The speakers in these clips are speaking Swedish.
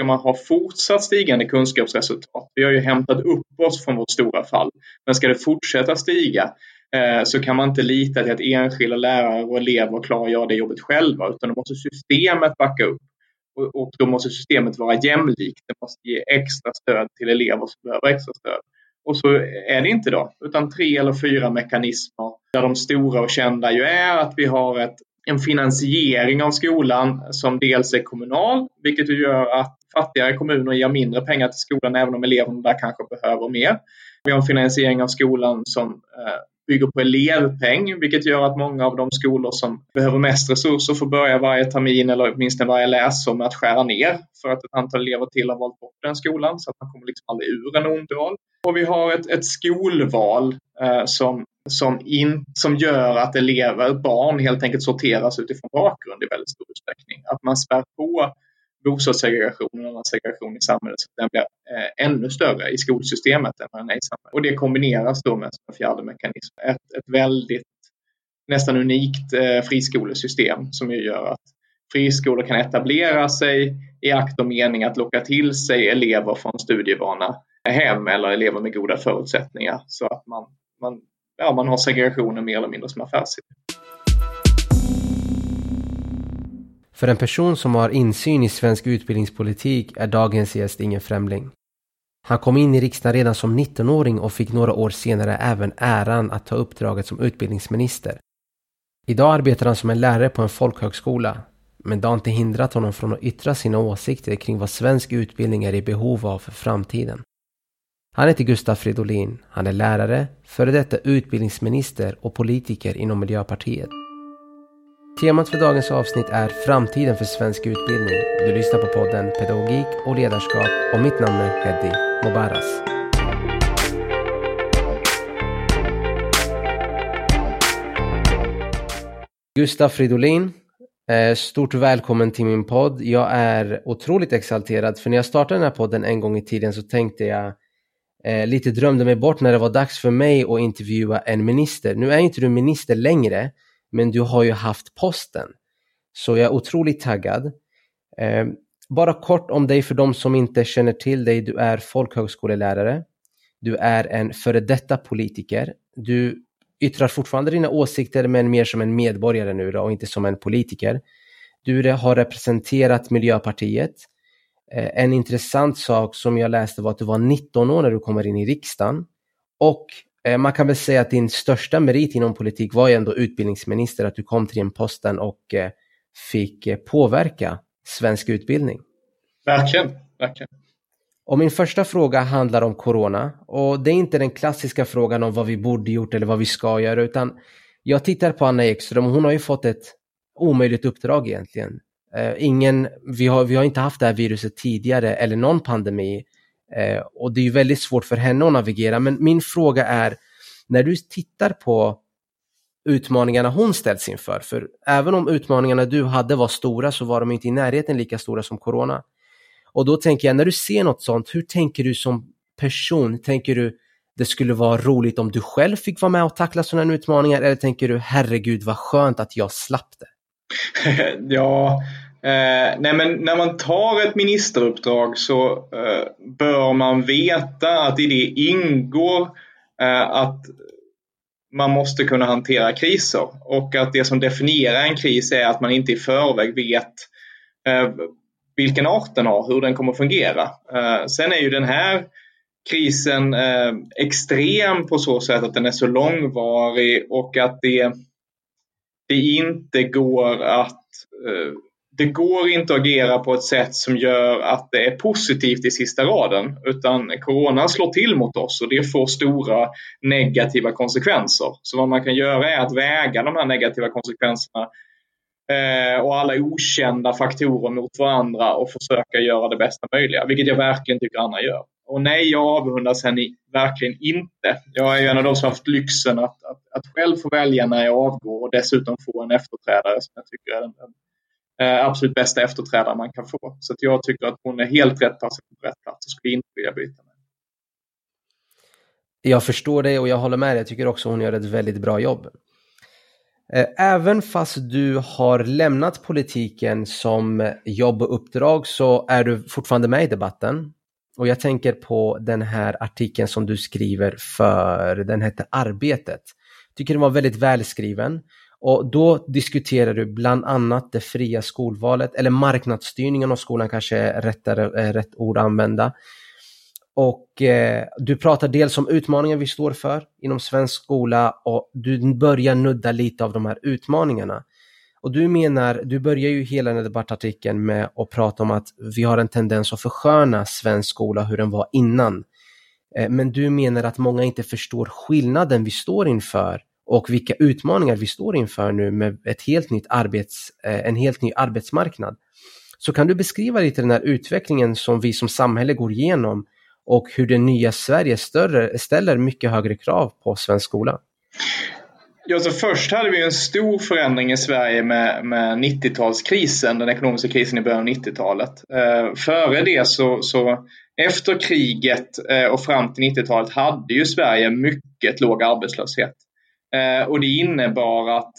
ska man ha fortsatt stigande kunskapsresultat, vi har ju hämtat upp oss från vårt stora fall, men ska det fortsätta stiga eh, så kan man inte lita till att enskilda lärare och elever klarar att göra det jobbet själva, utan då måste systemet backa upp. Och då måste systemet vara jämlikt. Det måste ge extra stöd till elever som behöver extra stöd. Och så är det inte då, utan tre eller fyra mekanismer där de stora och kända ju är att vi har ett, en finansiering av skolan som dels är kommunal, vilket gör att fattigare kommuner ger mindre pengar till skolan även om eleverna där kanske behöver mer. Vi har en finansiering av skolan som eh, bygger på elevpeng, vilket gör att många av de skolor som behöver mest resurser får börja varje termin eller åtminstone varje läsår med att skära ner för att ett antal elever till har valt bort den skolan så att man kommer liksom aldrig ur en ond roll. Och vi har ett, ett skolval eh, som, som, in, som gör att elever, barn helt enkelt sorteras utifrån bakgrund i väldigt stor utsträckning. Att man spär på bostadssegregation och annan segregation i samhället så att den blir eh, ännu större i skolsystemet än vad den är i samhället. Och det kombineras då med en fjärde mekanism, ett, ett väldigt nästan unikt eh, friskolesystem som ju gör att friskolor kan etablera sig i akt och mening att locka till sig elever från studievana hem eller elever med goda förutsättningar så att man, man, ja, man har segregationen mer eller mindre som affärsidé. För en person som har insyn i svensk utbildningspolitik är dagens gäst ingen främling. Han kom in i riksdagen redan som 19-åring och fick några år senare även äran att ta uppdraget som utbildningsminister. Idag arbetar han som en lärare på en folkhögskola, men det har inte hindrat honom från att yttra sina åsikter kring vad svensk utbildning är i behov av för framtiden. Han heter Gustaf Fridolin, han är lärare, före detta utbildningsminister och politiker inom Miljöpartiet. Temat för dagens avsnitt är framtiden för svensk utbildning. Du lyssnar på podden Pedagogik och ledarskap och mitt namn är Heddy Mobaras. Gustaf Fridolin, eh, stort välkommen till min podd. Jag är otroligt exalterad för när jag startade den här podden en gång i tiden så tänkte jag eh, lite drömde mig bort när det var dags för mig att intervjua en minister. Nu är inte du minister längre men du har ju haft posten. Så jag är otroligt taggad. Eh, bara kort om dig för de som inte känner till dig. Du är folkhögskolelärare. Du är en före detta politiker. Du yttrar fortfarande dina åsikter men mer som en medborgare nu då, och inte som en politiker. Du har representerat Miljöpartiet. Eh, en intressant sak som jag läste var att du var 19 år när du kommer in i riksdagen. Och man kan väl säga att din största merit inom politik var ju ändå utbildningsminister, att du kom till den posten och eh, fick eh, påverka svensk utbildning. Verkligen, verkligen. Och min första fråga handlar om corona och det är inte den klassiska frågan om vad vi borde gjort eller vad vi ska göra utan jag tittar på Anna Ekström och hon har ju fått ett omöjligt uppdrag egentligen. ingen, vi, har, vi har inte haft det här viruset tidigare eller någon pandemi Eh, och det är ju väldigt svårt för henne att navigera. Men min fråga är, när du tittar på utmaningarna hon ställs inför, för även om utmaningarna du hade var stora så var de inte i närheten lika stora som corona. Och då tänker jag, när du ser något sånt, hur tänker du som person? Tänker du det skulle vara roligt om du själv fick vara med och tackla sådana utmaningar eller tänker du herregud vad skönt att jag slapp det? ja, Eh, nej men när man tar ett ministeruppdrag så eh, bör man veta att i det ingår eh, att man måste kunna hantera kriser och att det som definierar en kris är att man inte i förväg vet eh, vilken art den har, hur den kommer fungera. Eh, sen är ju den här krisen eh, extrem på så sätt att den är så långvarig och att det, det inte går att eh, det går inte att agera på ett sätt som gör att det är positivt i sista raden utan corona slår till mot oss och det får stora negativa konsekvenser. Så vad man kan göra är att väga de här negativa konsekvenserna eh, och alla okända faktorer mot varandra och försöka göra det bästa möjliga, vilket jag verkligen tycker andra gör. Och nej, jag avundas henne verkligen inte. Jag är ju en av de som haft lyxen att, att, att själv få välja när jag avgår och dessutom få en efterträdare som jag tycker är en, en Eh, absolut bästa efterträdare man kan få. Så att jag tycker att hon är helt rätt person på rätt plats och skulle inte vilja byta med. Jag förstår dig och jag håller med dig. Jag tycker också hon gör ett väldigt bra jobb. Eh, även fast du har lämnat politiken som jobb och uppdrag så är du fortfarande med i debatten. Och jag tänker på den här artikeln som du skriver för, den heter Arbetet. Tycker den var väldigt välskriven. Och då diskuterar du bland annat det fria skolvalet, eller marknadsstyrningen av skolan kanske är rättare, rätt ord att använda. Och eh, du pratar dels om utmaningar vi står för inom svensk skola och du börjar nudda lite av de här utmaningarna. Och du menar, du börjar ju hela den här debattartikeln med att prata om att vi har en tendens att försköna svensk skola hur den var innan. Eh, men du menar att många inte förstår skillnaden vi står inför och vilka utmaningar vi står inför nu med ett helt nytt arbets, eh, en helt ny arbetsmarknad. Så kan du beskriva lite den här utvecklingen som vi som samhälle går igenom och hur det nya Sverige större, ställer mycket högre krav på svensk skola? Ja, så först hade vi en stor förändring i Sverige med, med 90-talskrisen, den ekonomiska krisen i början av 90-talet. Eh, före det så, så efter kriget eh, och fram till 90-talet hade ju Sverige mycket låg arbetslöshet. Eh, och det innebar att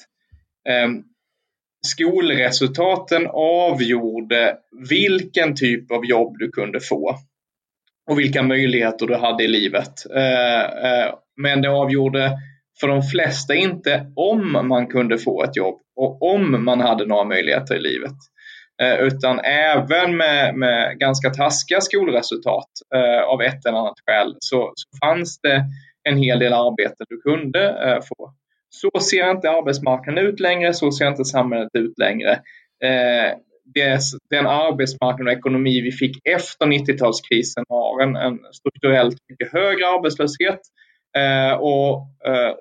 eh, skolresultaten avgjorde vilken typ av jobb du kunde få och vilka möjligheter du hade i livet. Eh, men det avgjorde för de flesta inte om man kunde få ett jobb och om man hade några möjligheter i livet. Utan även med, med ganska taskiga skolresultat av ett eller annat skäl så, så fanns det en hel del arbete du kunde eh, få. Så ser inte arbetsmarknaden ut längre, så ser inte samhället ut längre eh, den arbetsmarknad och ekonomi vi fick efter 90-talskrisen har en, en, strukturellt mycket högre arbetslöshet. Eh, och eh,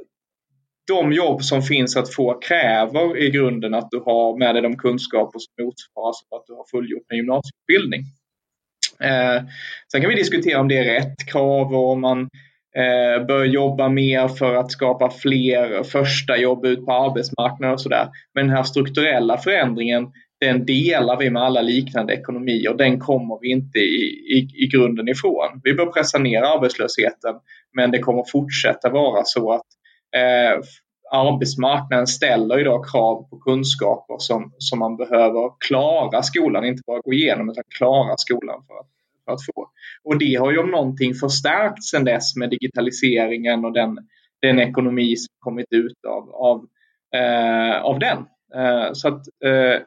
de jobb som finns att få kräver i grunden att du har med dig de kunskaper som motsvaras av att du har fullgjort en gymnasieutbildning. Eh, sen kan vi diskutera om det är rätt krav och om man eh, bör jobba mer för att skapa fler första jobb ut på arbetsmarknaden och sådär. Men den här strukturella förändringen den delar vi med alla liknande ekonomier. Den kommer vi inte i, i, i grunden ifrån. Vi bör pressa ner arbetslösheten men det kommer fortsätta vara så att eh, arbetsmarknaden ställer idag krav på kunskaper som, som man behöver klara skolan, inte bara gå igenom utan klara skolan för att, att få. Och det har ju om någonting förstärkts sedan dess med digitaliseringen och den, den ekonomi som kommit ut av, av, eh, av den. Eh, så att eh,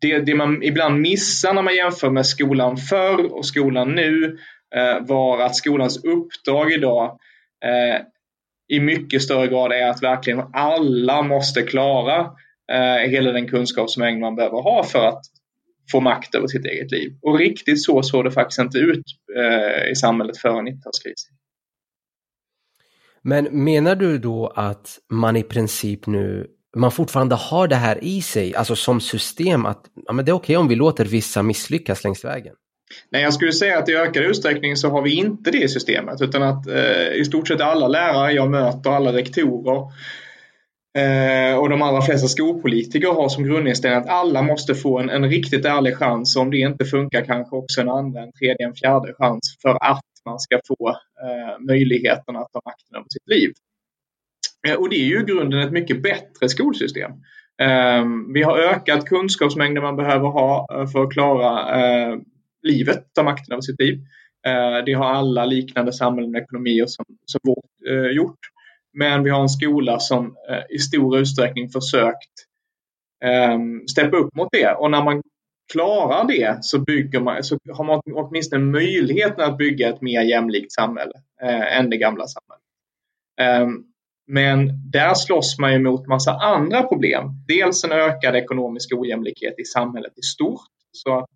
det, det man ibland missar när man jämför med skolan förr och skolan nu eh, var att skolans uppdrag idag eh, i mycket större grad är att verkligen alla måste klara eh, hela den kunskapsmängd man behöver ha för att få makt över sitt eget liv. Och riktigt så såg det faktiskt inte ut eh, i samhället före 90-talskrisen. Men menar du då att man i princip nu man fortfarande har det här i sig, alltså som system att ja, men det är okej okay om vi låter vissa misslyckas längs vägen? Nej, jag skulle säga att i ökad utsträckning så har vi inte det i systemet utan att eh, i stort sett alla lärare jag möter, alla rektorer eh, och de allra flesta skolpolitiker har som grundinställning att alla måste få en, en riktigt ärlig chans om det inte funkar kanske också en andra, en tredje, en fjärde chans för att man ska få eh, möjligheten att ta makten över sitt liv. Eh, och det är ju i grunden ett mycket bättre skolsystem. Eh, vi har ökat kunskapsmängden man behöver ha eh, för att klara eh, livet, ta makten över sitt liv. Eh, det har alla liknande samhällen och ekonomier som, som vårt gjort. Men vi har en skola som eh, i stor utsträckning försökt ehm, steppa upp mot det. Och när man klarar det så, bygger man, så har man åtminstone möjligheten att bygga ett mer jämlikt samhälle eh, än det gamla samhället. Eh, men där slåss man ju mot massa andra problem. Dels en ökad ekonomisk ojämlikhet i samhället i stort. Så att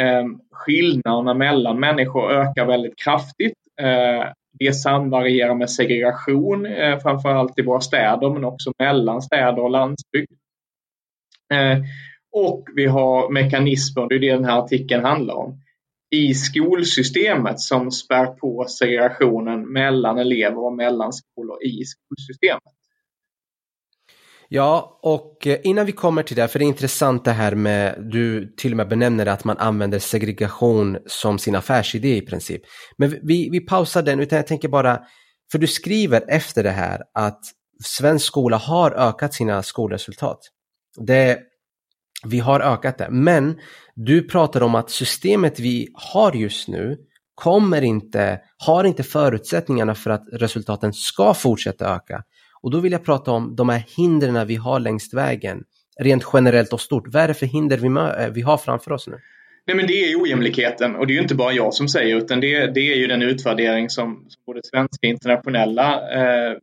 eh, skillnaderna mellan människor ökar väldigt kraftigt. Eh, det samvarierar med segregation, eh, framförallt i våra städer men också mellan städer och landsbygd. Eh, och vi har mekanismer, det är det den här artikeln handlar om, i skolsystemet som spär på segregationen mellan elever och mellan skolor i skolsystemet. Ja, och eh, innan vi kommer till det, för det är intressant det här med, du till och med benämner det att man använder segregation som sin affärsidé i princip. Men vi, vi pausar den, utan jag tänker bara, för du skriver efter det här att svensk skola har ökat sina skolresultat. Det, vi har ökat det, men du pratar om att systemet vi har just nu kommer inte, har inte förutsättningarna för att resultaten ska fortsätta öka. Och då vill jag prata om de här hindren vi har längs vägen, rent generellt och stort. Vad är det för hinder vi, eh, vi har framför oss nu? Nej, men det är ojämlikheten och det är ju inte bara jag som säger utan det, det är ju den utvärdering som, som både svenska och internationella eh,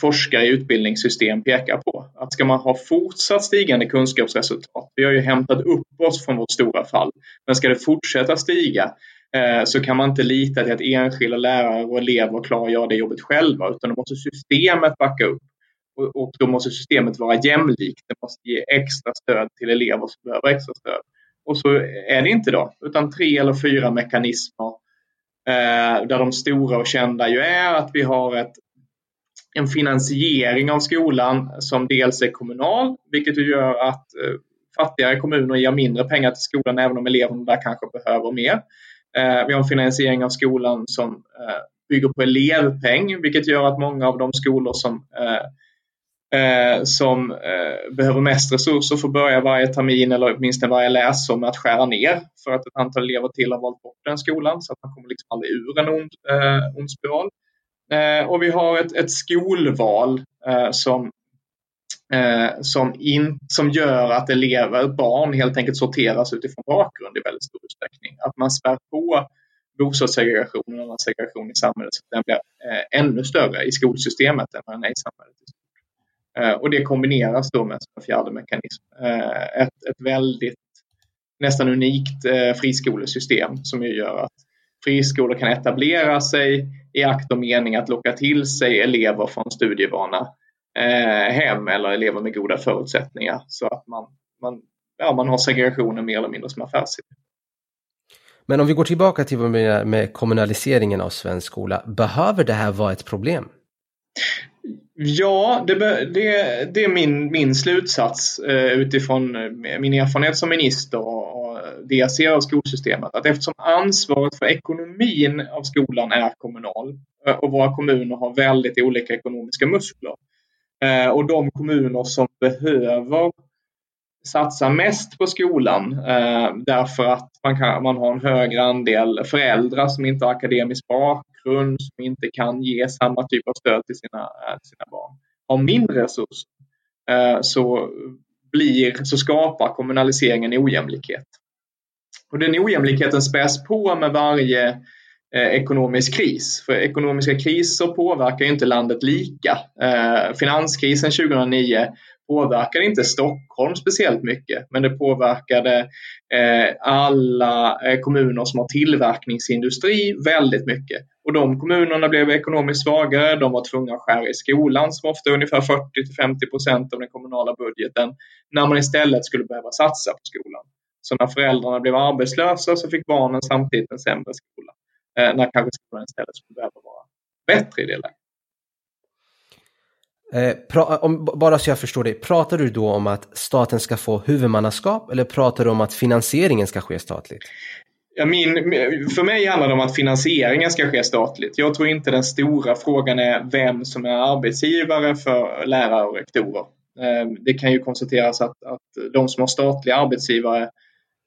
forskare i utbildningssystem pekar på. Att ska man ha fortsatt stigande kunskapsresultat, vi har ju hämtat upp oss från vårt stora fall, men ska det fortsätta stiga Eh, så kan man inte lita till att enskilda lärare och elever klarar att göra det jobbet själva utan då måste systemet backa upp. Och, och då måste systemet vara jämlikt, det måste ge extra stöd till elever som behöver extra stöd. Och så är det inte då, utan tre eller fyra mekanismer eh, där de stora och kända ju är att vi har ett, en finansiering av skolan som dels är kommunal, vilket ju gör att eh, fattigare kommuner ger mindre pengar till skolan även om eleverna där kanske behöver mer. Eh, vi har en finansiering av skolan som eh, bygger på elevpeng, vilket gör att många av de skolor som eh, eh, som eh, behöver mest resurser får börja varje termin eller åtminstone varje läsår med att skära ner för att ett antal elever till har valt bort den skolan så att man kommer liksom aldrig ur en ond, eh, ond spiral. Eh, och vi har ett, ett skolval eh, som Eh, som, in, som gör att elever, barn helt enkelt sorteras utifrån bakgrund i väldigt stor utsträckning. Att man spär på bostadssegregationen och segregation i samhället så att den blir eh, ännu större i skolsystemet än vad den är i samhället. Eh, och det kombineras då med en fjärde mekanism. Eh, ett, ett väldigt nästan unikt eh, friskolesystem som ju gör att friskolor kan etablera sig i akt och mening att locka till sig elever från studievana hem eller elever med goda förutsättningar så att man, man, ja, man har segregationen mer eller mindre som affärsidé. Men om vi går tillbaka till vad med kommunaliseringen av svensk skola, behöver det här vara ett problem? Ja, det, det, det, är min, min slutsats eh, utifrån eh, min erfarenhet som minister och, och det jag ser av skolsystemet. Att eftersom ansvaret för ekonomin av skolan är kommunal eh, och våra kommuner har väldigt olika ekonomiska muskler. Eh, och de kommuner som behöver satsa mest på skolan eh, därför att man, kan, man har en högre andel föräldrar som inte har akademisk bakgrund, som inte kan ge samma typ av stöd till sina, eh, sina barn, har mindre resurser eh, så, blir, så skapar kommunaliseringen ojämlikhet. Och den ojämlikheten späs på med varje Eh, ekonomisk kris. För ekonomiska kriser påverkar inte landet lika. Eh, finanskrisen 2009 påverkade inte Stockholm speciellt mycket, men det påverkade eh, alla kommuner som har tillverkningsindustri väldigt mycket. Och de kommunerna blev ekonomiskt svagare, de var tvungna att skära i skolan som ofta är ungefär 40-50 procent av den kommunala budgeten, när man istället skulle behöva satsa på skolan. Så när föräldrarna blev arbetslösa så fick barnen samtidigt en sämre skola. Eh, när kanske skolan istället skulle behöva vara bättre i det läget. Eh, om, bara så jag förstår dig, pratar du då om att staten ska få huvudmannaskap eller pratar du om att finansieringen ska ske statligt? Ja, min, för mig handlar det om att finansieringen ska ske statligt. Jag tror inte den stora frågan är vem som är arbetsgivare för lärare och rektorer. Eh, det kan ju konstateras att, att de som har statliga arbetsgivare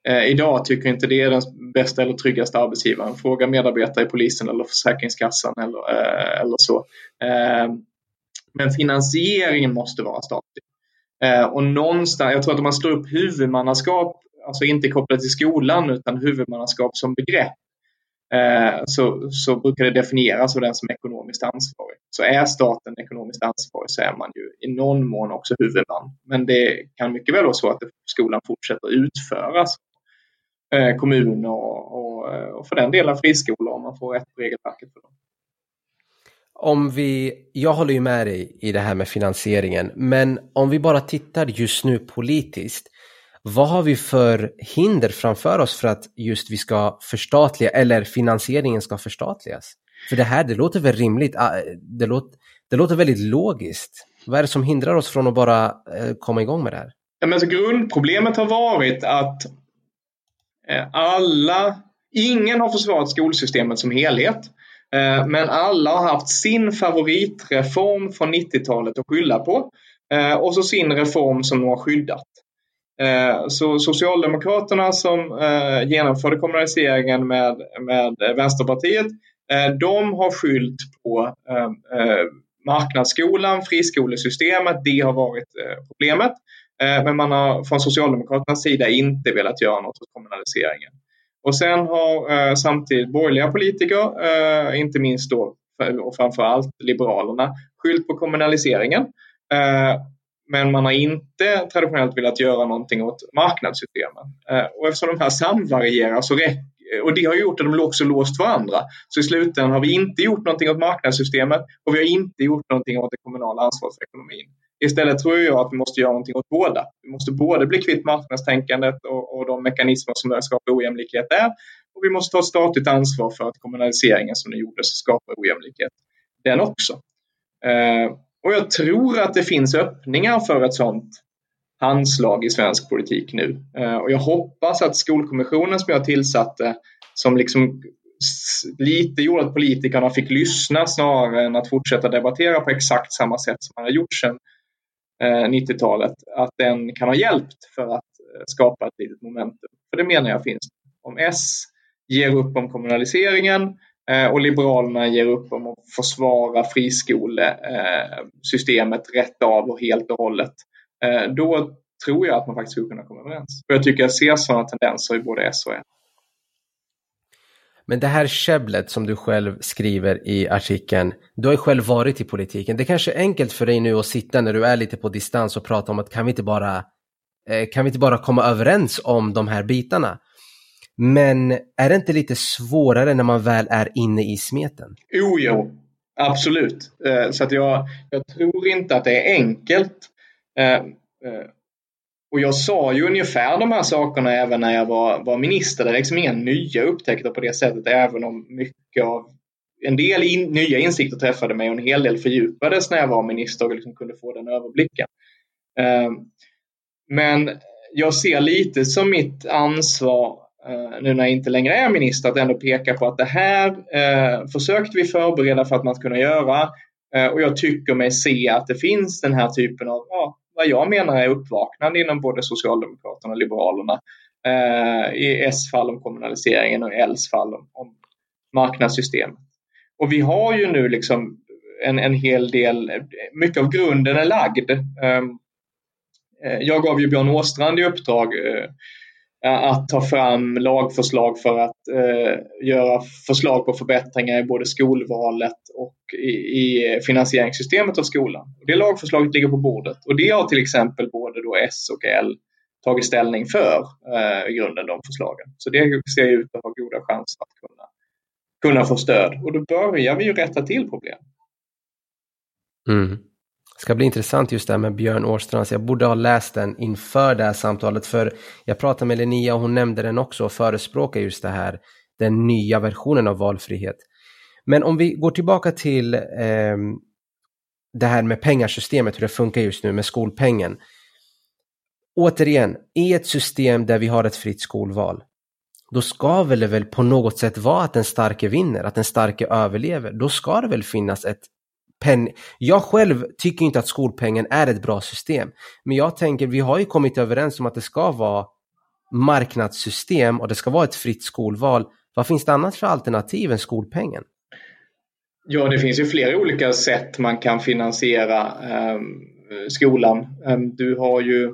eh, idag tycker inte det är den bästa eller tryggaste arbetsgivaren. Fråga medarbetare i polisen eller Försäkringskassan eller, eh, eller så. Eh, men finansieringen måste vara statlig. Eh, och någonstans, jag tror att om man slår upp huvudmannaskap, alltså inte kopplat till skolan utan huvudmannaskap som begrepp, eh, så, så brukar det definieras av den som är ekonomiskt ansvarig. Så är staten ekonomiskt ansvarig så är man ju i någon mån också huvudman. Men det kan mycket väl vara så att skolan fortsätter utföras kommuner och, och, och för den delen friskolor om man får rätt på regelverket för dem om vi, jag håller ju med dig i det här med finansieringen, men om vi bara tittar just nu politiskt, vad har vi för hinder framför oss för att just vi ska förstatliga eller finansieringen ska förstatligas? För det här, det låter väl rimligt, ah, det låter, det låter väldigt logiskt. Vad är det som hindrar oss från att bara eh, komma igång med det här? Ja, men alltså grundproblemet har varit att eh, Eh, alla, ingen har försvarat skolsystemet som helhet. Eh, men alla har haft sin favoritreform från 90-talet att skylla på eh, och så sin reform som de har skyddat. Så Socialdemokraterna som genomförde kommunaliseringen med, med Vänsterpartiet, de har skyllt på marknadsskolan, friskolesystemet, det har varit problemet. Eh, men man har från Socialdemokraternas sida inte velat göra något åt kommunaliseringen. Och sen har eh, samtidigt borgerliga politiker, eh, inte minst då och framförallt Liberalerna, skyllt på kommunaliseringen. Men man har inte traditionellt velat göra någonting åt marknadssystemen. Och eftersom de här samvarierar så räcker och det har gjort att de också låst varandra. Så i slutändan har vi inte gjort någonting åt marknadssystemet och vi har inte gjort någonting åt det kommunala ansvaret för ekonomin. Istället tror jag att vi måste göra någonting åt båda. Vi måste både bli kvitt marknadstänkandet och, och de mekanismer som skapar ojämlikhet där. Och vi måste ta ett statligt ansvar för att kommunaliseringen som den gjordes skapar ojämlikhet. Den också. Eh, och jag tror att det finns öppningar för ett sådant handslag i svensk politik nu. Eh, och jag hoppas att Skolkommissionen som jag tillsatte, som liksom lite gjorde att politikerna fick lyssna snarare än att fortsätta debattera på exakt samma sätt som man har gjort sedan eh, 90-talet, att den kan ha hjälpt för att eh, skapa ett litet momentum. För det menar jag finns. Om S ger upp om kommunaliseringen och Liberalerna ger upp om att försvara friskolesystemet rätt av och helt och hållet, då tror jag att man faktiskt skulle kunna komma överens. Och jag tycker jag ser sådana tendenser i både S och M. Men det här käbblet som du själv skriver i artikeln, du har ju själv varit i politiken. Det kanske är enkelt för dig nu att sitta när du är lite på distans och prata om att kan vi inte bara, eh, kan vi inte bara komma överens om de här bitarna? Men är det inte lite svårare när man väl är inne i smeten? Jo, jo, absolut. Eh, så att jag, jag tror inte att det är enkelt. Eh, eh, och jag sa ju ungefär de här sakerna även när jag var, var minister. Det är liksom inga nya upptäckter på det sättet, även om mycket av en del in, nya insikter träffade mig och en hel del fördjupades när jag var minister och liksom kunde få den överblicken. Eh, men jag ser lite som mitt ansvar nu när jag inte längre är minister att ändå peka på att det här försökte vi förbereda för att man ska kunna göra och jag tycker mig se att det finns den här typen av ja, vad jag menar är uppvaknande inom både Socialdemokraterna och Liberalerna. Eh, I S fall om kommunaliseringen och i Ls fall om, om marknadssystemet. Och vi har ju nu liksom en, en hel del, mycket av grunden är lagd. Ehm, eh, jag gav ju Björn Åstrand i uppdrag eh, Eh, att ta fram lagförslag för att eh, göra förslag på förbättringar i både skolvalet och i, i finansieringssystemet av skolan. Det lagförslaget ligger på bordet och det har till exempel både då S och L tagit ställning för eh, i grunden de förslagen. Så det ser ut att ha goda chanser att kunna, kunna få stöd och då börjar vi ju rätta till problem. Mm. Det ska bli intressant just det här med Björn Åstrands. Jag borde ha läst den inför det här samtalet för jag pratade med Linnea och hon nämnde den också och förespråkar just det här, den nya versionen av valfrihet. Men om vi går tillbaka till eh, det här med pengasystemet, hur det funkar just nu med skolpengen. Återigen, i ett system där vi har ett fritt skolval, då ska väl det väl på något sätt vara att den starke vinner, att den starke överlever. Då ska det väl finnas ett pen... Jag själv tycker inte att skolpengen är ett bra system. Men jag tänker, vi har ju kommit överens om att det ska vara marknadssystem och det ska vara ett fritt skolval. Vad finns det annars för alternativ än skolpengen? Ja, det finns ju flera olika sätt man kan finansiera eh, skolan. Ehm, du har ju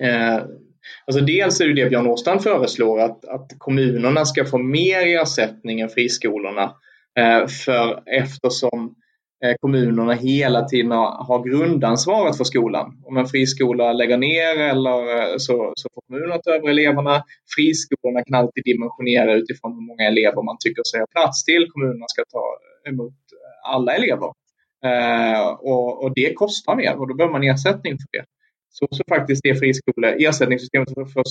eh, Alltså dels är det det Björn Åstrand föreslår att, att kommunerna ska få mer ersättning än friskolorna. Eh, för eftersom Eh, Eh, kommunerna hela tiden har grundansvaret för skolan. Om en friskola lägger ner eller eh, så, så får kommunerna ta över eleverna. Friskolorna kan alltid dimensionera utifrån hur många elever man tycker sig ha plats till. Kommunerna ska ta emot eh, alla elever. Eh, och, och, det kostar mer och då behöver man ersättning för det. Så, så faktiskt det friskole, ersättningssystemet för, för,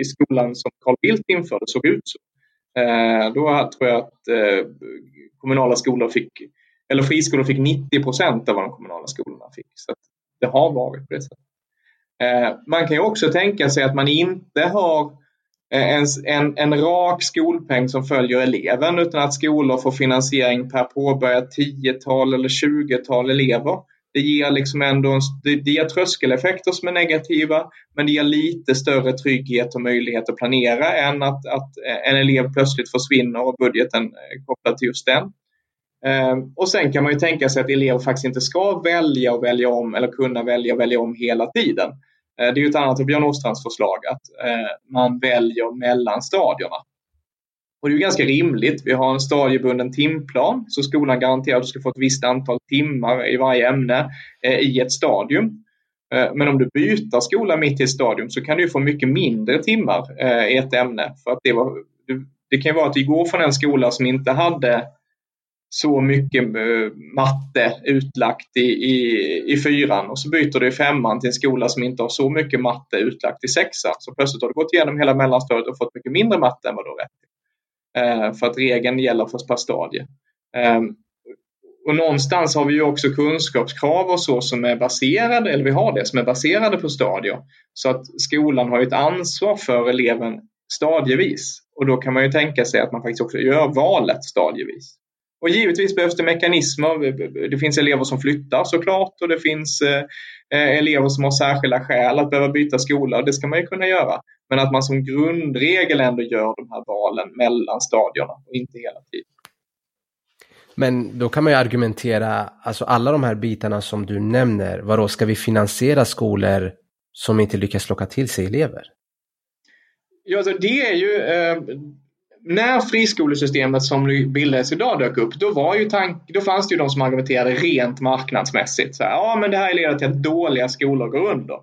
i skolan som Carl Bildt införde såg ut så. Eh, då tror jag att eh, kommunala skolor fick eller friskolor fick 90 procent av vad de kommunala skolorna fick. Så det har varit på det sättet. Eh, man kan ju också tänka sig att man inte har eh, en, en, en rak skolpeng som följer eleven utan att skolor får finansiering per påbörjat tiotal eller tjugotal elever. Det ger liksom ändå en, det ger tröskeleffekter som är negativa, men det ger lite större trygghet och möjlighet att planera än att, att eh, en elev plötsligt försvinner och budgeten kopplat kopplad till just den. Ehm, och sen kan man ju tänka sig att elever faktiskt inte ska välja och välja om eller kunna välja och välja om hela tiden. Ehm, det är ju ett annat av Björn Åstrands förslag att ehm, man väljer mellan stadierna. Och det är ganska rimligt. Vi har en stadiebunden timplan så skolan garanterar att du ska få ett visst antal timmar i varje ämne eh, i ett stadium. Men om du byter skola mitt i ett stadium så kan du få mycket mindre timmar eh, i ett ämne. För att det, var, det kan ju vara att du går från en skola som inte hade så mycket eh, matte utlagt i, i, i fyran och så byter du i femman till en skola som inte har så mycket matte utlagt i sexan. Så plötsligt har du gått igenom hela mellanstadiet och fått mycket mindre matte än vad du har rätt till. Eh, för att regeln gäller för per stadie. Eh, och någonstans har vi ju också kunskapskrav och så som är baserade, eller vi har det, som är baserade på stadier. Så att skolan har ett ansvar för eleven stadievis. Och då kan man ju tänka sig att man faktiskt också gör valet stadievis. Och givetvis behövs det mekanismer. Det finns elever som flyttar såklart och det finns eh, elever som har särskilda skäl att behöva byta skola. Det ska man ju kunna göra. Men att man som grundregel ändå gör de här valen mellan stadierna och inte hela tiden. Men då kan man ju argumentera, alltså alla de här bitarna som du nämner, vadå, ska vi finansiera skolor som inte lyckas locka till sig elever? Ja, alltså det är ju, eh, när friskolesystemet som bildades idag dök upp, då, var ju tank, då fanns det ju de som argumenterade rent marknadsmässigt. Så här, ja, men det här leder till att dåliga skolor går under.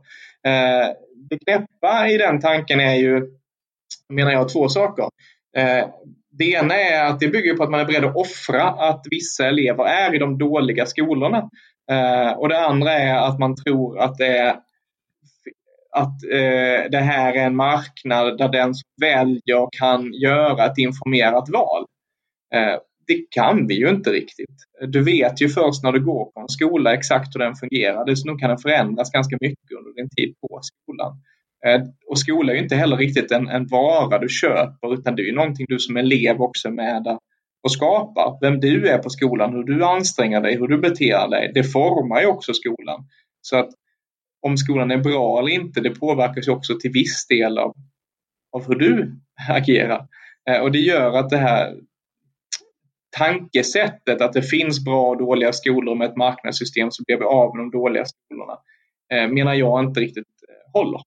Eh, det knäppa i den tanken är ju, menar jag, två saker. Eh, det ena är att det bygger på att man är beredd att offra att vissa elever är i de dåliga skolorna. Eh, och det andra är att man tror att det är att eh, det här är en marknad där den som väljer kan göra ett informerat val. Eh, det kan vi ju inte riktigt. Du vet ju först när du går på en skola exakt hur den fungerar. Dessutom kan den förändras ganska mycket under din tid på skolan. Eh, och skola är ju inte heller riktigt en, en vara du köper utan det är ju någonting du som elev också är med och skapar. Vem du är på skolan, hur du anstränger dig, hur du beter dig, det formar ju också skolan. Så att om skolan är bra eller inte, det påverkas ju också till viss del av, av hur du agerar. Eh, och det gör att det här tankesättet att det finns bra och dåliga skolor med ett marknadssystem så blir vi av med de dåliga skolorna, eh, menar jag inte riktigt eh, håller.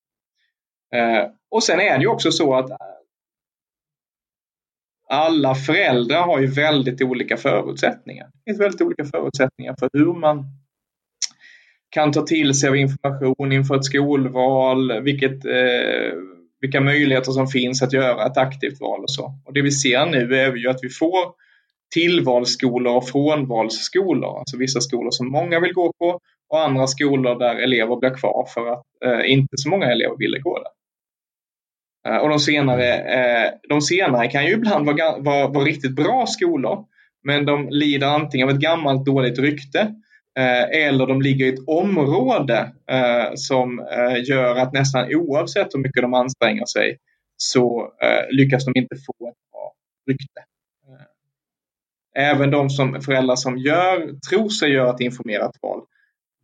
Och sen är det ju också så att alla föräldrar har ju väldigt olika förutsättningar. Det finns väldigt olika förutsättningar för hur man kan ta till sig av information inför ett skolval, vilket, eh, vilka möjligheter som finns att göra ett aktivt val och så. Och det vi ser nu är ju att vi får tillvalsskolor och frånvalsskolor, alltså vissa skolor som många vill gå på och andra skolor där elever blir kvar för att eh, inte så många elever ville gå där. Eh, och de senare, eh, de senare kan ju ibland vara, vara, vara riktigt bra skolor, men de lider antingen av ett gammalt dåligt rykte Eh, eller de ligger i ett område eh, som eh, gör att nästan oavsett hur mycket de anstränger sig så lyckas de inte få ett bra rykte. Även de som, föräldrar som gör, tror sig göra ett informerat val,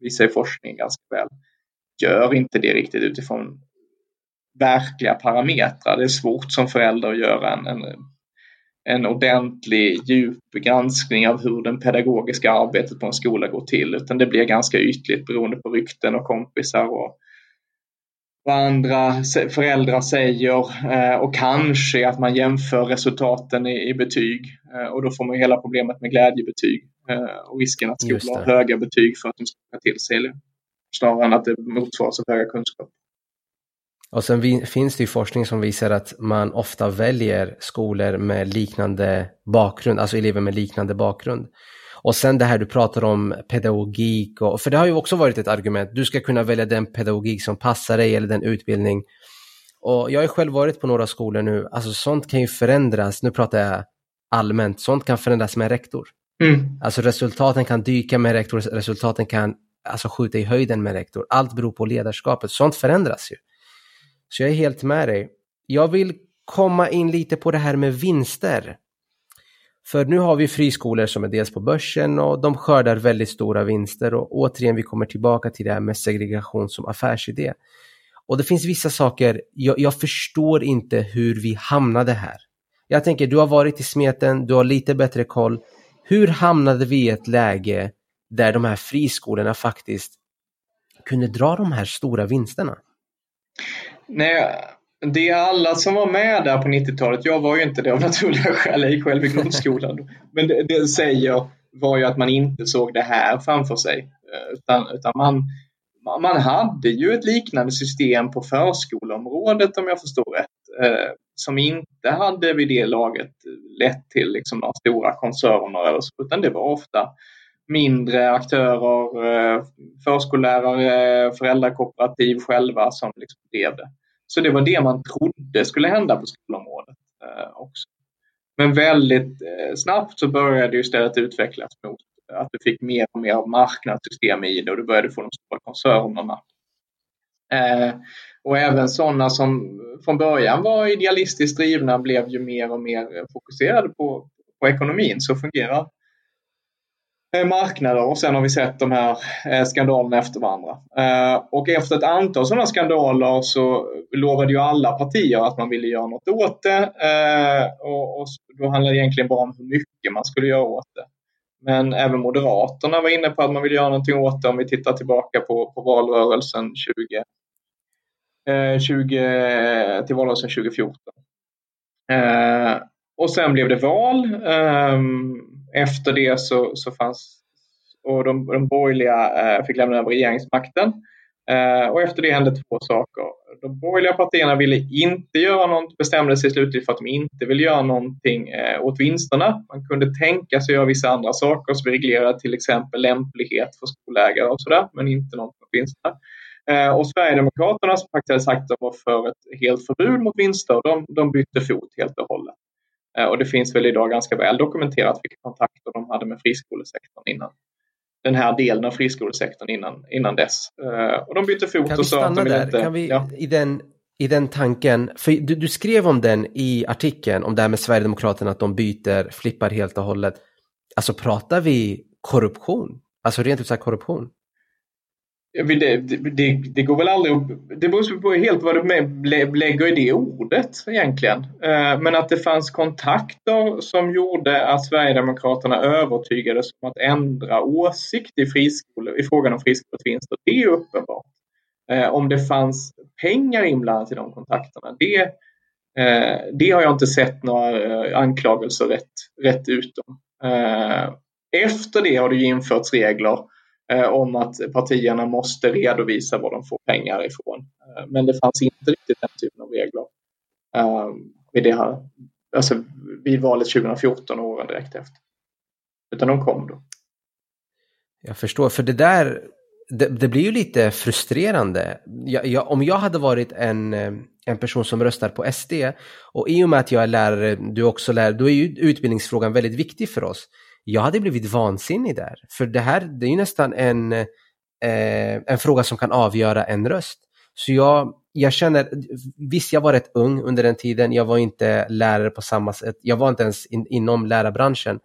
visar i forskningen ganska väl, gör inte det riktigt utifrån verkliga parametrar. Det är svårt som förälder att göra en, en en ordentlig djup granskning av hur det pedagogiska arbetet på en skola går till utan det blir ganska ytligt beroende på rykten och kompisar och vad andra föräldrar säger eh, och kanske att man jämför resultaten i, betyg eh, och då får man hela problemet med glädjebetyg eh, och risken att skolor har höga betyg för att de ska ta till sig snarare än att det motsvaras av höga kunskaper. Och sen vi, finns det ju forskning som visar att man ofta väljer skolor med liknande bakgrund, alltså elever med liknande bakgrund. Och sen det här du pratar om pedagogik, och, för det har ju också varit ett argument, du ska kunna välja den pedagogik som passar dig eller den utbildning. Och jag har själv varit på några skolor nu, alltså sånt kan ju förändras, nu pratar jag allmänt, sånt kan förändras med rektor. Mm. Alltså resultaten kan dyka med rektor, resultaten kan alltså skjuta i höjden med rektor. Allt beror på ledarskapet, sånt förändras ju. Så jag är helt med dig. Jag vill komma in lite på det här med vinster. För nu har vi friskolor som är dels på börsen och de skördar väldigt stora vinster och återigen vi kommer tillbaka till det här med segregation som affärsidé. Och det finns vissa saker, jag, jag förstår inte hur vi hamnade här. Jag tänker, du har varit i smeten, du har lite bättre koll. Hur hamnade vi i ett läge där de här friskolorna faktiskt kunde dra de här stora vinsterna? Nej, det är alla som var med där på 90-talet, jag var ju inte det av naturliga skäl, jag gick själv i grundskolan. Men det, det säger var ju att man inte såg det här framför sig. Eh, utan, utan man, man hade ju ett liknande system på förskoleområdet om jag förstår rätt. Eh, som inte hade vid det laget lett till liksom några stora koncerner eller så, utan det var ofta mindre aktörer, eh, förskollärare, föräldrakooperativ själva som liksom drev det. Så det var det man trodde skulle hända på skolområdet eh, också. Men väldigt eh, snabbt så började det istället utvecklas mot att du fick mer och mer av marknadssystem i det och du började få de stora koncernerna. Och även sådana som från början var idealistiskt drivna blev ju mer och mer fokuserade på, på ekonomin. Så fungerar Eh, marknader och sen har vi sett de här eh, skandalerna efter varandra. Eh, och efter ett antal sådana skandaler så lovade ju alla partier att man ville göra något åt det och då handlade det egentligen bara om hur mycket man skulle göra åt det. Men även Moderaterna var inne på att man vill göra någonting åt det om vi tittar tillbaka på, på valrörelsen 20, 20 till valrörelsen 2014. Och sen blev det val. Ehm, efter det så, så fanns och de, de borgerliga eh, fick lämna över regeringsmakten. Eh, och efter det hände två saker. De borgerliga partierna ville inte göra något, bestämde sig slutligt för att de inte ville göra någonting eh, åt vinsterna. Man kunde tänka sig att göra vissa andra saker som reglerade till exempel lämplighet för skolägare och sådär, men inte något mot vinsterna. Eh, och Sverigedemokraterna som faktiskt hade sagt att de var för ett helt förbud mot vinster, de, de bytte fot helt och hållet. Eh, och det finns väl idag ganska väl dokumenterat vilka kontakter de hade med friskolesektorn innan. Den här delen av friskolesektorn innan, innan dess. Eh, och de bytte fot kan och sa att de där? inte... Kan vi, ja. i, den, I den tanken, för du, du, skrev om den i artikeln, om det här med Sverigedemokraterna, att de byter, flippar helt och hållet. Alltså pratar vi korruption? Alltså rent ut sagt korruption? Det, det, det, går väl aldrig upp. Det beror på helt vad du lägger i det ordet egentligen. Eh, men att det fanns kontakter som gjorde att Sverigedemokraterna övertygades om att ändra åsikt i, friskolor, i frågan om friskolevinster, det är uppenbart. Eh, om det fanns pengar inblandat i de kontakterna, det, eh, det har jag inte sett några anklagelser rätt, rätt ut om. Efter det har det införts regler Eh, om att partierna måste redovisa var de får pengar ifrån. Eh, men det fanns inte riktigt den typen av regler ehm, vid, det här, alltså vid valet 2014 och åren direkt efter. Utan de kom då. Jag förstår, för det där det, det blir ju lite frustrerande. Jag, jag, om jag hade varit en, eh, en person som röstar på SD och i och med att jag är lärare, du också lärare, då är ju utbildningsfrågan väldigt viktig för oss jag hade blivit vansinnig där. För det här det är ju nästan en, eh, en fråga som kan avgöra en röst. Så jag, jag känner, visst jag var rätt ung under den tiden, jag var inte lärare på samma sätt, jag var inte ens in, inom lärarbranschen.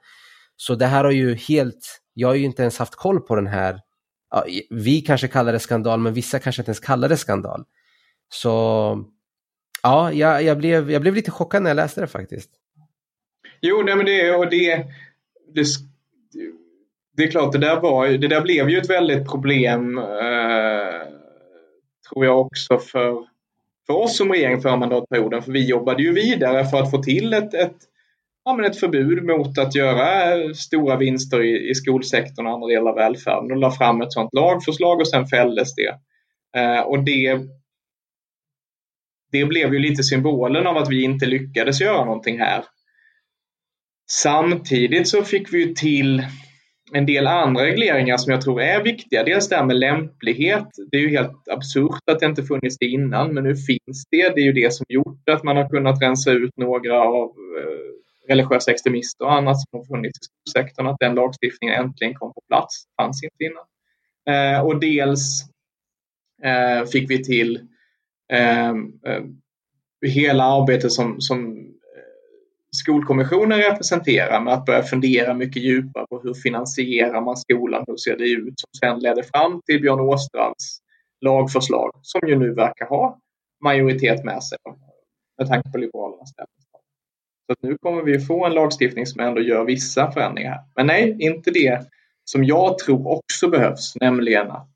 Så det här har ju helt, jag har ju inte ens haft koll på den här, ja, vi kanske kallar det skandal, men vissa kanske inte ens kallar det skandal. Så ja, jag, jag, blev, jag blev lite chockad när jag läste det faktiskt. Jo, nej, men det, och det, det, det är klart, det där, var, det där blev ju ett väldigt problem eh, tror jag också för, för oss som regering förra mandatperioden. För vi jobbade ju vidare för att få till ett, ett, ja, men ett förbud mot att göra stora vinster i, i skolsektorn och andra delar av välfärden. Och la fram ett sådant lagförslag och sen fälldes det. Eh, och det det blev ju lite symbolen av att vi inte lyckades göra någonting här. Samtidigt så fick vi ju till en del andra regleringar som jag tror är viktiga. Dels det här med lämplighet. Det är ju helt absurt att det inte funnits det innan, men nu finns det. Det är ju det som gjort att man har kunnat rensa ut några av eh, religiösa extremister och annat som har funnits i skolsektorn. Att den lagstiftningen äntligen kom på plats. Det fanns inte innan. Eh, och dels eh, fick vi till eh, eh, hela arbetet som, som Skolkommissionen representerar med att börja fundera mycket djupare på hur finansierar man skolan, hur ser det ut, som sedan ledde fram till Björn Åstrands lagförslag som ju nu verkar ha majoritet med sig med tanke på Liberalernas ställningstagande. Så nu kommer vi få en lagstiftning som ändå gör vissa förändringar. Men nej, inte det som jag tror också behövs, nämligen att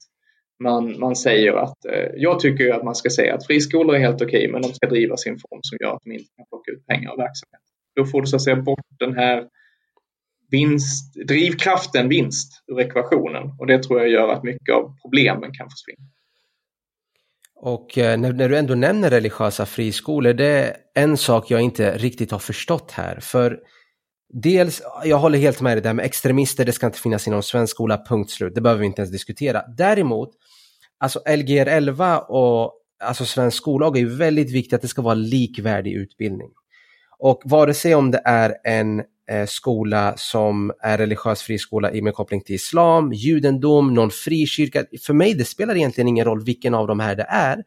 man, man säger att, eh, jag tycker att man ska säga att friskolor är helt okej, okay, men de ska driva sin form som gör att de inte kan plocka ut pengar av verksamheten. Då får du så att säga bort den här vinst, drivkraften vinst ur ekvationen och det tror jag gör att mycket av problemen kan försvinna. Och eh, när, när, du ändå nämner religiösa friskolor, det är en sak jag inte riktigt har förstått här. För dels, jag håller helt med dig, där med extremister, det ska inte finnas inom svensk skola, punkt slut. Det behöver vi inte ens diskutera. Däremot, alltså Lgr 11 och alltså svensk skollag är ju väldigt viktigt att det ska vara likvärdig utbildning. Och vare sig om det är en eh, skola som är religiös friskola med koppling till islam, judendom, någon frikyrka. För mig det spelar egentligen ingen roll vilken av de här det är.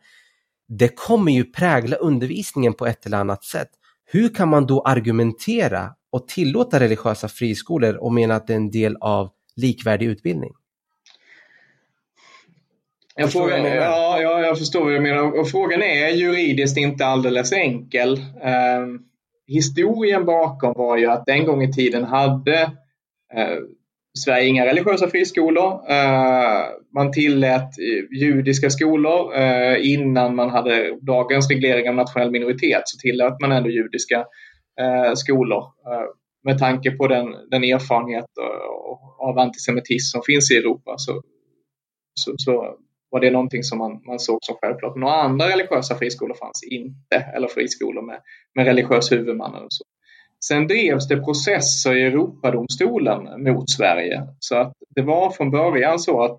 Det kommer ju prägla undervisningen på ett eller annat sätt. Hur kan man då argumentera och tillåta religiösa friskolor och mena att det är en del av likvärdig utbildning? Jag frågar, ja, ja, jag förstår vad du menar. Och frågan är juridiskt inte alldeles enkel. Um, historien bakom var ju att en gång i tiden hade eh, Sverige inga religiösa friskolor. Eh, man tillät eh, judiska skolor. Eh, innan man hade dagens reglering av nationell minoritet så tillät man ändå judiska eh, skolor. Eh, med tanke på den, den erfarenhet eh, av antisemitism som finns i Europa så, så, så var det någonting som man, man såg som självklart. Några andra religiösa friskolor fanns inte, eller friskolor med, med religiös huvudman. Eller så. Sen drevs det processer i Europadomstolen mot Sverige. Så att det var från början så att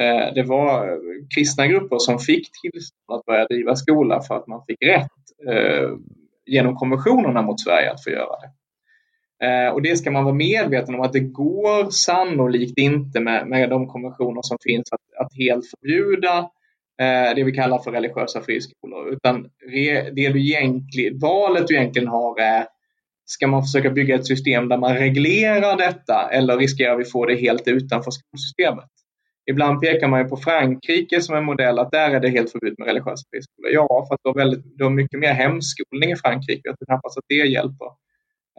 eh, det var kristna grupper som fick tillstånd att börja driva skola för att man fick rätt eh, genom konventionerna mot Sverige att få göra det. Eh, och det ska man vara medveten om att det går sannolikt inte med, med de konventioner som finns att, att helt förbjuda eh, det vi kallar för religiösa friskolor. Utan det du egentligen, valet du egentligen har är Ska man försöka bygga ett system där man reglerar detta eller riskerar vi få det helt utanför skolsystemet? Ibland pekar man ju på Frankrike som en modell att där är det helt förbud med religiösa friskolor. Ja, för att du har, väldigt, du har mycket mer hemskolning i Frankrike. Jag tror knappast att det hjälper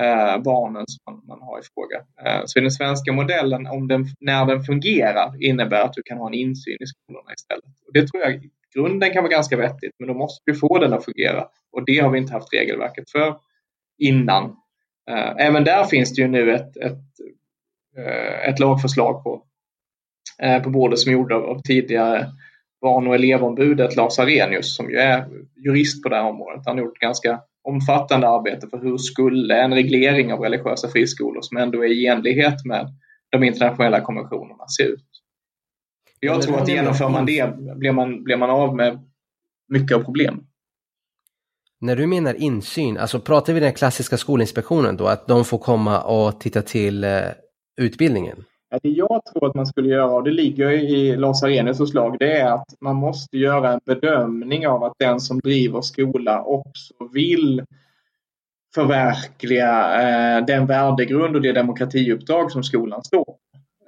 Eh, barnen som man, man, har i fråga. Eh, så den svenska modellen, om den, när den fungerar, innebär att du kan ha en insyn i skolorna istället. Och det tror jag grunden kan vara ganska vettigt, men då måste vi få den att fungera. Och det har vi inte haft regelverket för innan. Eh, även där finns det ju nu ett, ett, eh, ett lagförslag på, eh, på bordet som är gjort av, av tidigare barn och elevombudet Lars Arrhenius som ju är jurist på det här området. Han har gjort ganska omfattande arbete för hur skulle en reglering av religiösa friskolor som ändå är i enlighet med de internationella konventionerna se ut. Jag tror att genomför man det blir man, blir man av med mycket av problemen. När du menar insyn, alltså pratar vi den klassiska Skolinspektionen då, att de får komma och titta till eh, utbildningen? Det jag tror att man skulle göra, och det ligger i Lars Arrhenius förslag, det är att man måste göra en bedömning av att den som driver skola också vill förverkliga eh, den värdegrund och det demokratiuppdrag som skolan står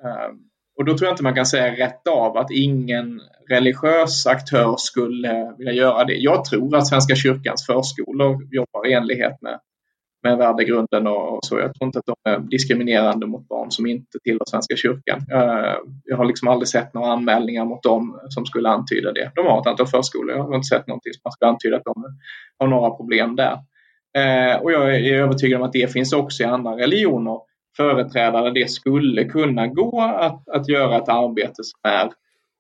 eh, Och då tror jag inte man kan säga rätt av att ingen religiös aktör skulle vilja göra det. Jag tror att Svenska kyrkans förskolor jobbar i enlighet med med värdegrunden och, så. Jag tror inte att de är diskriminerande mot barn som inte tillhör Svenska kyrkan. Eh, jag har liksom aldrig sett några anmälningar mot dem som skulle antyda det. De har ett antal förskolor. Jag har inte sett någonting som skulle antyda att de har några problem där. Eh, och jag är övertygad om att det finns också i andra religioner företrädare det skulle kunna gå att, att göra ett arbete som är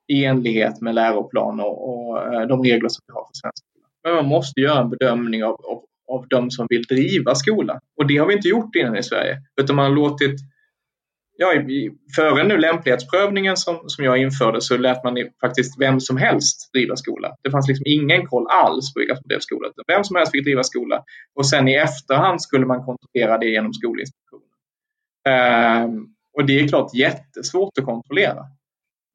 i enlighet med läroplan och, och eh, de regler som vi har för svensk skola. Men man måste göra en bedömning av, av av de som vill driva skola. Och det har vi inte gjort innan i Sverige, utan man har låtit Ja, före nu lämplighetsprövningen som, som jag införde så lät man faktiskt vem som helst driva skola. Det fanns liksom ingen koll alls på vilka som drev skola. Vem som helst fick driva skola och sen i efterhand skulle man kontrollera det genom Skolinspektionen. Ehm, och det är klart jättesvårt att kontrollera.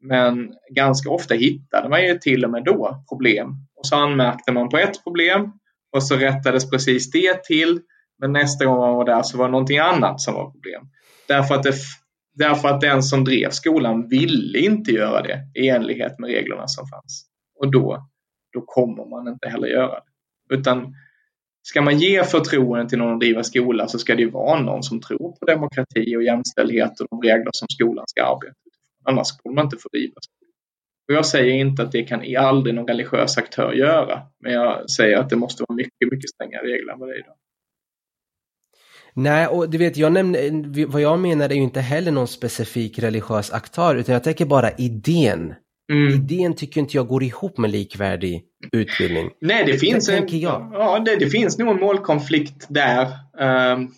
Men ganska ofta hittade man ju till och med då problem. Och så anmärkte man på ett problem och så rättades precis det till. Men nästa gång man var där så var det någonting annat som var problem. Därför att, det, därför att den som drev skolan ville inte göra det i enlighet med reglerna som fanns. Och då, då kommer man inte heller göra det. Utan ska man ge förtroende till någon att driva skola så ska det vara någon som tror på demokrati och jämställdhet och de regler som skolan ska arbeta Annars kommer man inte få driva skola. Och jag säger inte att det kan aldrig någon religiös aktör göra, men jag säger att det måste vara mycket, mycket strängare regler än vad det är idag. Nej, och du vet, jag nämnde, vad jag menar är ju inte heller någon specifik religiös aktör, utan jag tänker bara idén. Mm. Idén tycker inte jag går ihop med likvärdig utbildning. Nej, det finns, en, ja, det, det, finns nog en målkonflikt där. Um,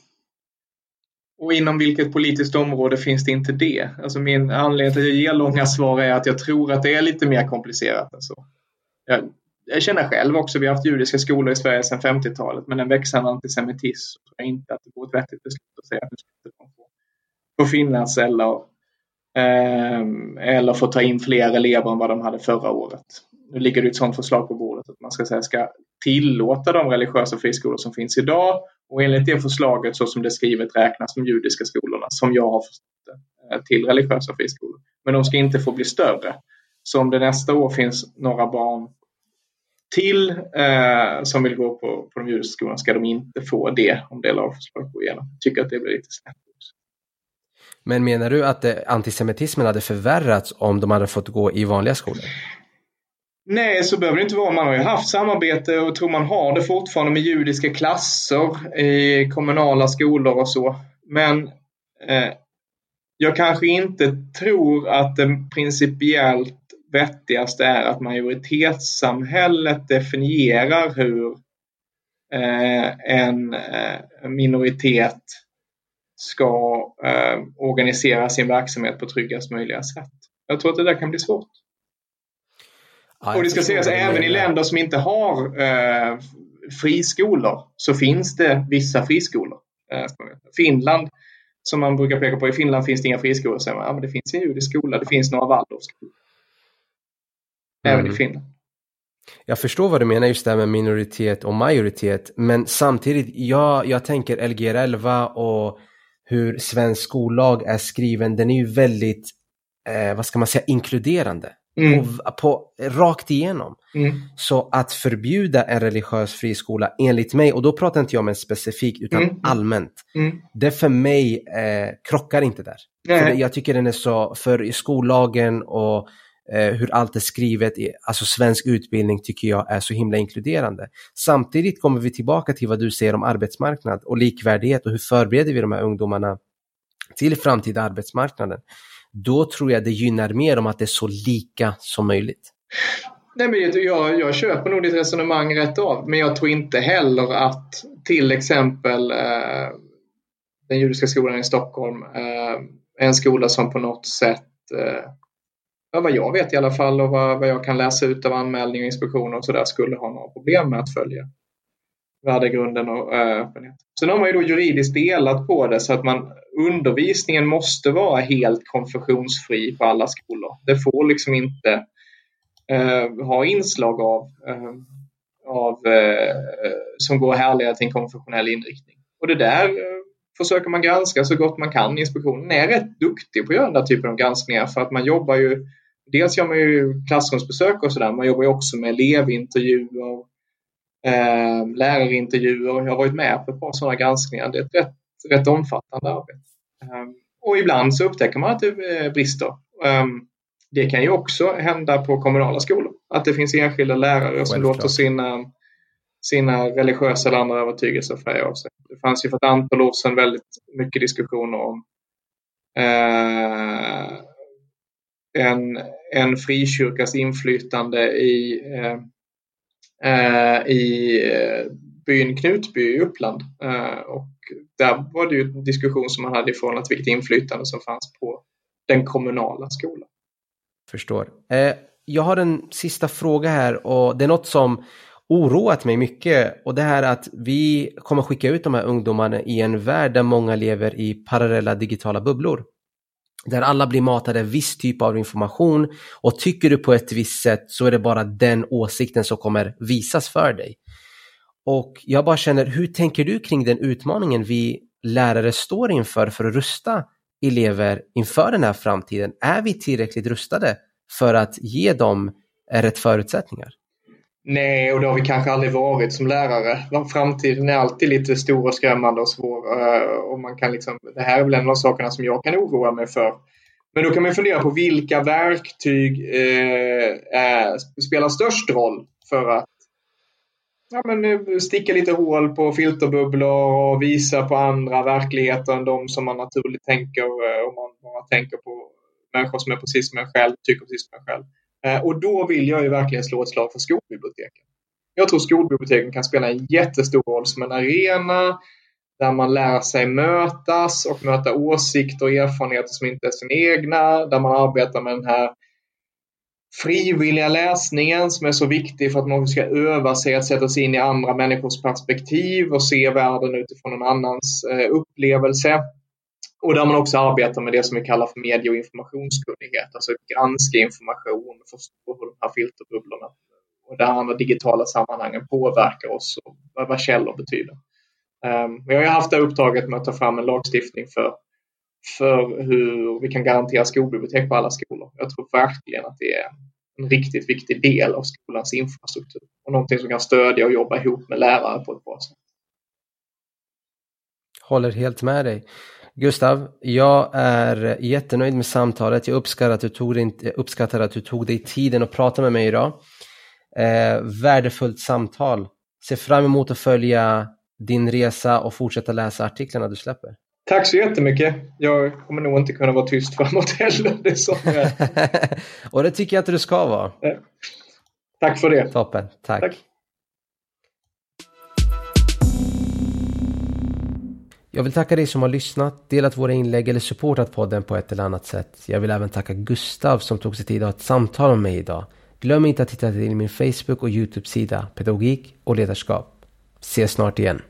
och inom vilket politiskt område finns det inte det? Alltså min anledning till att jag ger långa svar är att jag tror att det är lite mer komplicerat än så. Jag, jag känner själv också, vi har haft judiska skolor i Sverige sedan 50-talet, men en växande antisemitism tror jag inte att det vore ett vettigt beslut att säga att nu ska inte få, få finnas eller, eh, eller få ta in fler elever än vad de hade förra året. Nu ligger det ett sådant förslag på bordet att man ska, säga, ska tillåta de religiösa friskolor som finns idag och enligt det förslaget så som det är skrivet räknas de judiska skolorna som jag har förstått det, eh, till religiösa friskolor. Men de ska inte få bli större. Så om det nästa år finns några barn till eh, som vill gå på, på de judiska skolorna ska de inte få det om det lagförslaget går igenom. Jag tycker att det blir lite snett. Men menar du att eh, antisemitismen hade förvärrats om de hade fått gå i vanliga skolor? Nej, så behöver det inte vara. Man har ju haft samarbete och tror man har det fortfarande med judiska klasser i kommunala skolor och så. Men eh, jag kanske inte tror att det principiellt vettigaste är att majoritetssamhället definierar hur eh, en eh, minoritet ska eh, organisera sin verksamhet på tryggast möjliga sätt. Jag tror att det där kan bli svårt. Ja, och det ska sägas även i länder som inte har eh, friskolor så finns det vissa friskolor. Eh, Finland, som man brukar peka på, i Finland finns det inga friskolor. Så man, ja, men det finns en judisk skola, det finns några Waldorfskolor. Även mm. i Finland. Jag förstår vad du menar just det här med minoritet och majoritet, men samtidigt, jag, jag tänker Lgr 11 och hur svensk skollag är skriven, den är ju väldigt, eh, vad ska man säga, inkluderande. Mm. På, på, rakt igenom. Mm. Så att förbjuda en religiös friskola enligt mig, och då pratar inte jag om en specifik utan mm. allmänt. Mm. Det för mig eh, krockar inte där. För jag tycker den är så, för skollagen och eh, hur allt är skrivet, alltså svensk utbildning tycker jag är så himla inkluderande. Samtidigt kommer vi tillbaka till vad du säger om arbetsmarknad och likvärdighet och hur förbereder vi de här ungdomarna till framtida arbetsmarknaden då tror jag det gynnar mer om att det är så lika som möjligt. Nej, men jag, jag köper nog ditt resonemang rätt av, men jag tror inte heller att till exempel eh, den judiska skolan i Stockholm eh, är en skola som på något sätt, eh, vad jag vet i alla fall och vad, vad jag kan läsa ut av anmälningar och inspektioner och sådär, skulle ha några problem med att följa värdegrunden och eh, öppenhet. Sen har man ju då juridiskt delat på det så att man, undervisningen måste vara helt konfessionsfri på alla skolor. Det får liksom inte eh, ha inslag av, eh, av eh, som går att härleda till en konfessionell inriktning. Och det där eh, försöker man granska så gott man kan. Inspektionen är rätt duktig på att göra den där typen av granskningar för att man jobbar ju Dels gör man ju klassrumsbesök och sådär, man jobbar ju också med elevintervjuer eh, lärarintervjuer. Jag har varit med på ett par sådana granskningar. Det är ett rätt, rätt omfattande arbete. Eh, och ibland så upptäcker man att det brister. Eh, det kan ju också hända på kommunala skolor. Att det finns enskilda lärare som låter sina, sina religiösa eller andra övertygelser färga av sig. Det fanns ju för ett antal år sedan väldigt mycket diskussioner om eh, en, en frikyrkas inflytande i eh, Eh, Eh, i eh, byn Knutby i Uppland. Eh, och där var det ju en diskussion som man hade i förhållande till vilket inflytande som fanns på den kommunala skolan. Förstår. Eh, jag har en sista fråga här och det är något som oroat mig mycket och det här att vi kommer skicka ut de här ungdomarna i en värld där många lever i parallella digitala bubblor där alla blir matade viss typ av information och tycker du på ett visst sätt så är det bara den åsikten som kommer visas för dig. Och jag bara känner, hur tänker du kring den utmaningen vi lärare står inför för att rusta elever inför den här framtiden? Är vi tillräckligt rustade för att ge dem rätt förutsättningar? Nej, och det har vi kanske aldrig varit som lärare. Framtiden är alltid lite stor och skrämmande och svår. Eh, och man kan liksom, det här är väl en av sakerna som jag kan oroa mig för. Men då kan man fundera på vilka verktyg eh, är, spelar störst roll för att ja, men, eh, sticka lite hål på filterbubblor och visa på andra verkligheter än de som man naturligt tänker eh, om man bara tänker på människor som är precis som en själv, tycker precis som en själv. Eh, och då vill jag ju verkligen slå ett slag för skolbiblioteken. Jag tror skolbiblioteken kan spela en jättestor roll som en arena där man lär sig mötas och möta åsikter och erfarenheter som inte är sina egna, där man arbetar med den här frivilliga läsningen som är så viktig för att man ska öva sig att sätta sig in i andra människors perspektiv och se världen utifrån någon annans eh, upplevelse. Och där man också arbetar med det som vi kallar för medie och informationskunnighet, alltså granska information, förstå hur de här filterbubblorna och det andra digitala sammanhangen påverkar oss och vad källor betyder. Um, jag har haft det uppdraget med att ta fram en lagstiftning för, för hur vi kan garantera skolbibliotek på alla skolor. Jag tror verkligen att det är en riktigt viktig del av skolans infrastruktur och någonting som kan stödja och jobba ihop med lärare på ett bra sätt. Håller helt med dig. Gustav, jag är jättenöjd med samtalet. Jag uppskattar att du tog dig, uppskattar att du tog dig tiden att prata med mig idag. Eh, värdefullt samtal. Ser fram emot att följa din resa och fortsätta läsa artiklarna du släpper. Tack så jättemycket. Jag kommer nog inte kunna vara tyst framåt heller. Det som och det tycker jag att du ska vara. Tack för det. Toppen, tack. tack. Jag vill tacka dig som har lyssnat, delat våra inlägg eller supportat podden på ett eller annat sätt. Jag vill även tacka Gustav som tog sig tid att ha ett samtal med mig idag. Glöm inte att titta till min Facebook och YouTube-sida Pedagogik och ledarskap. Ses snart igen.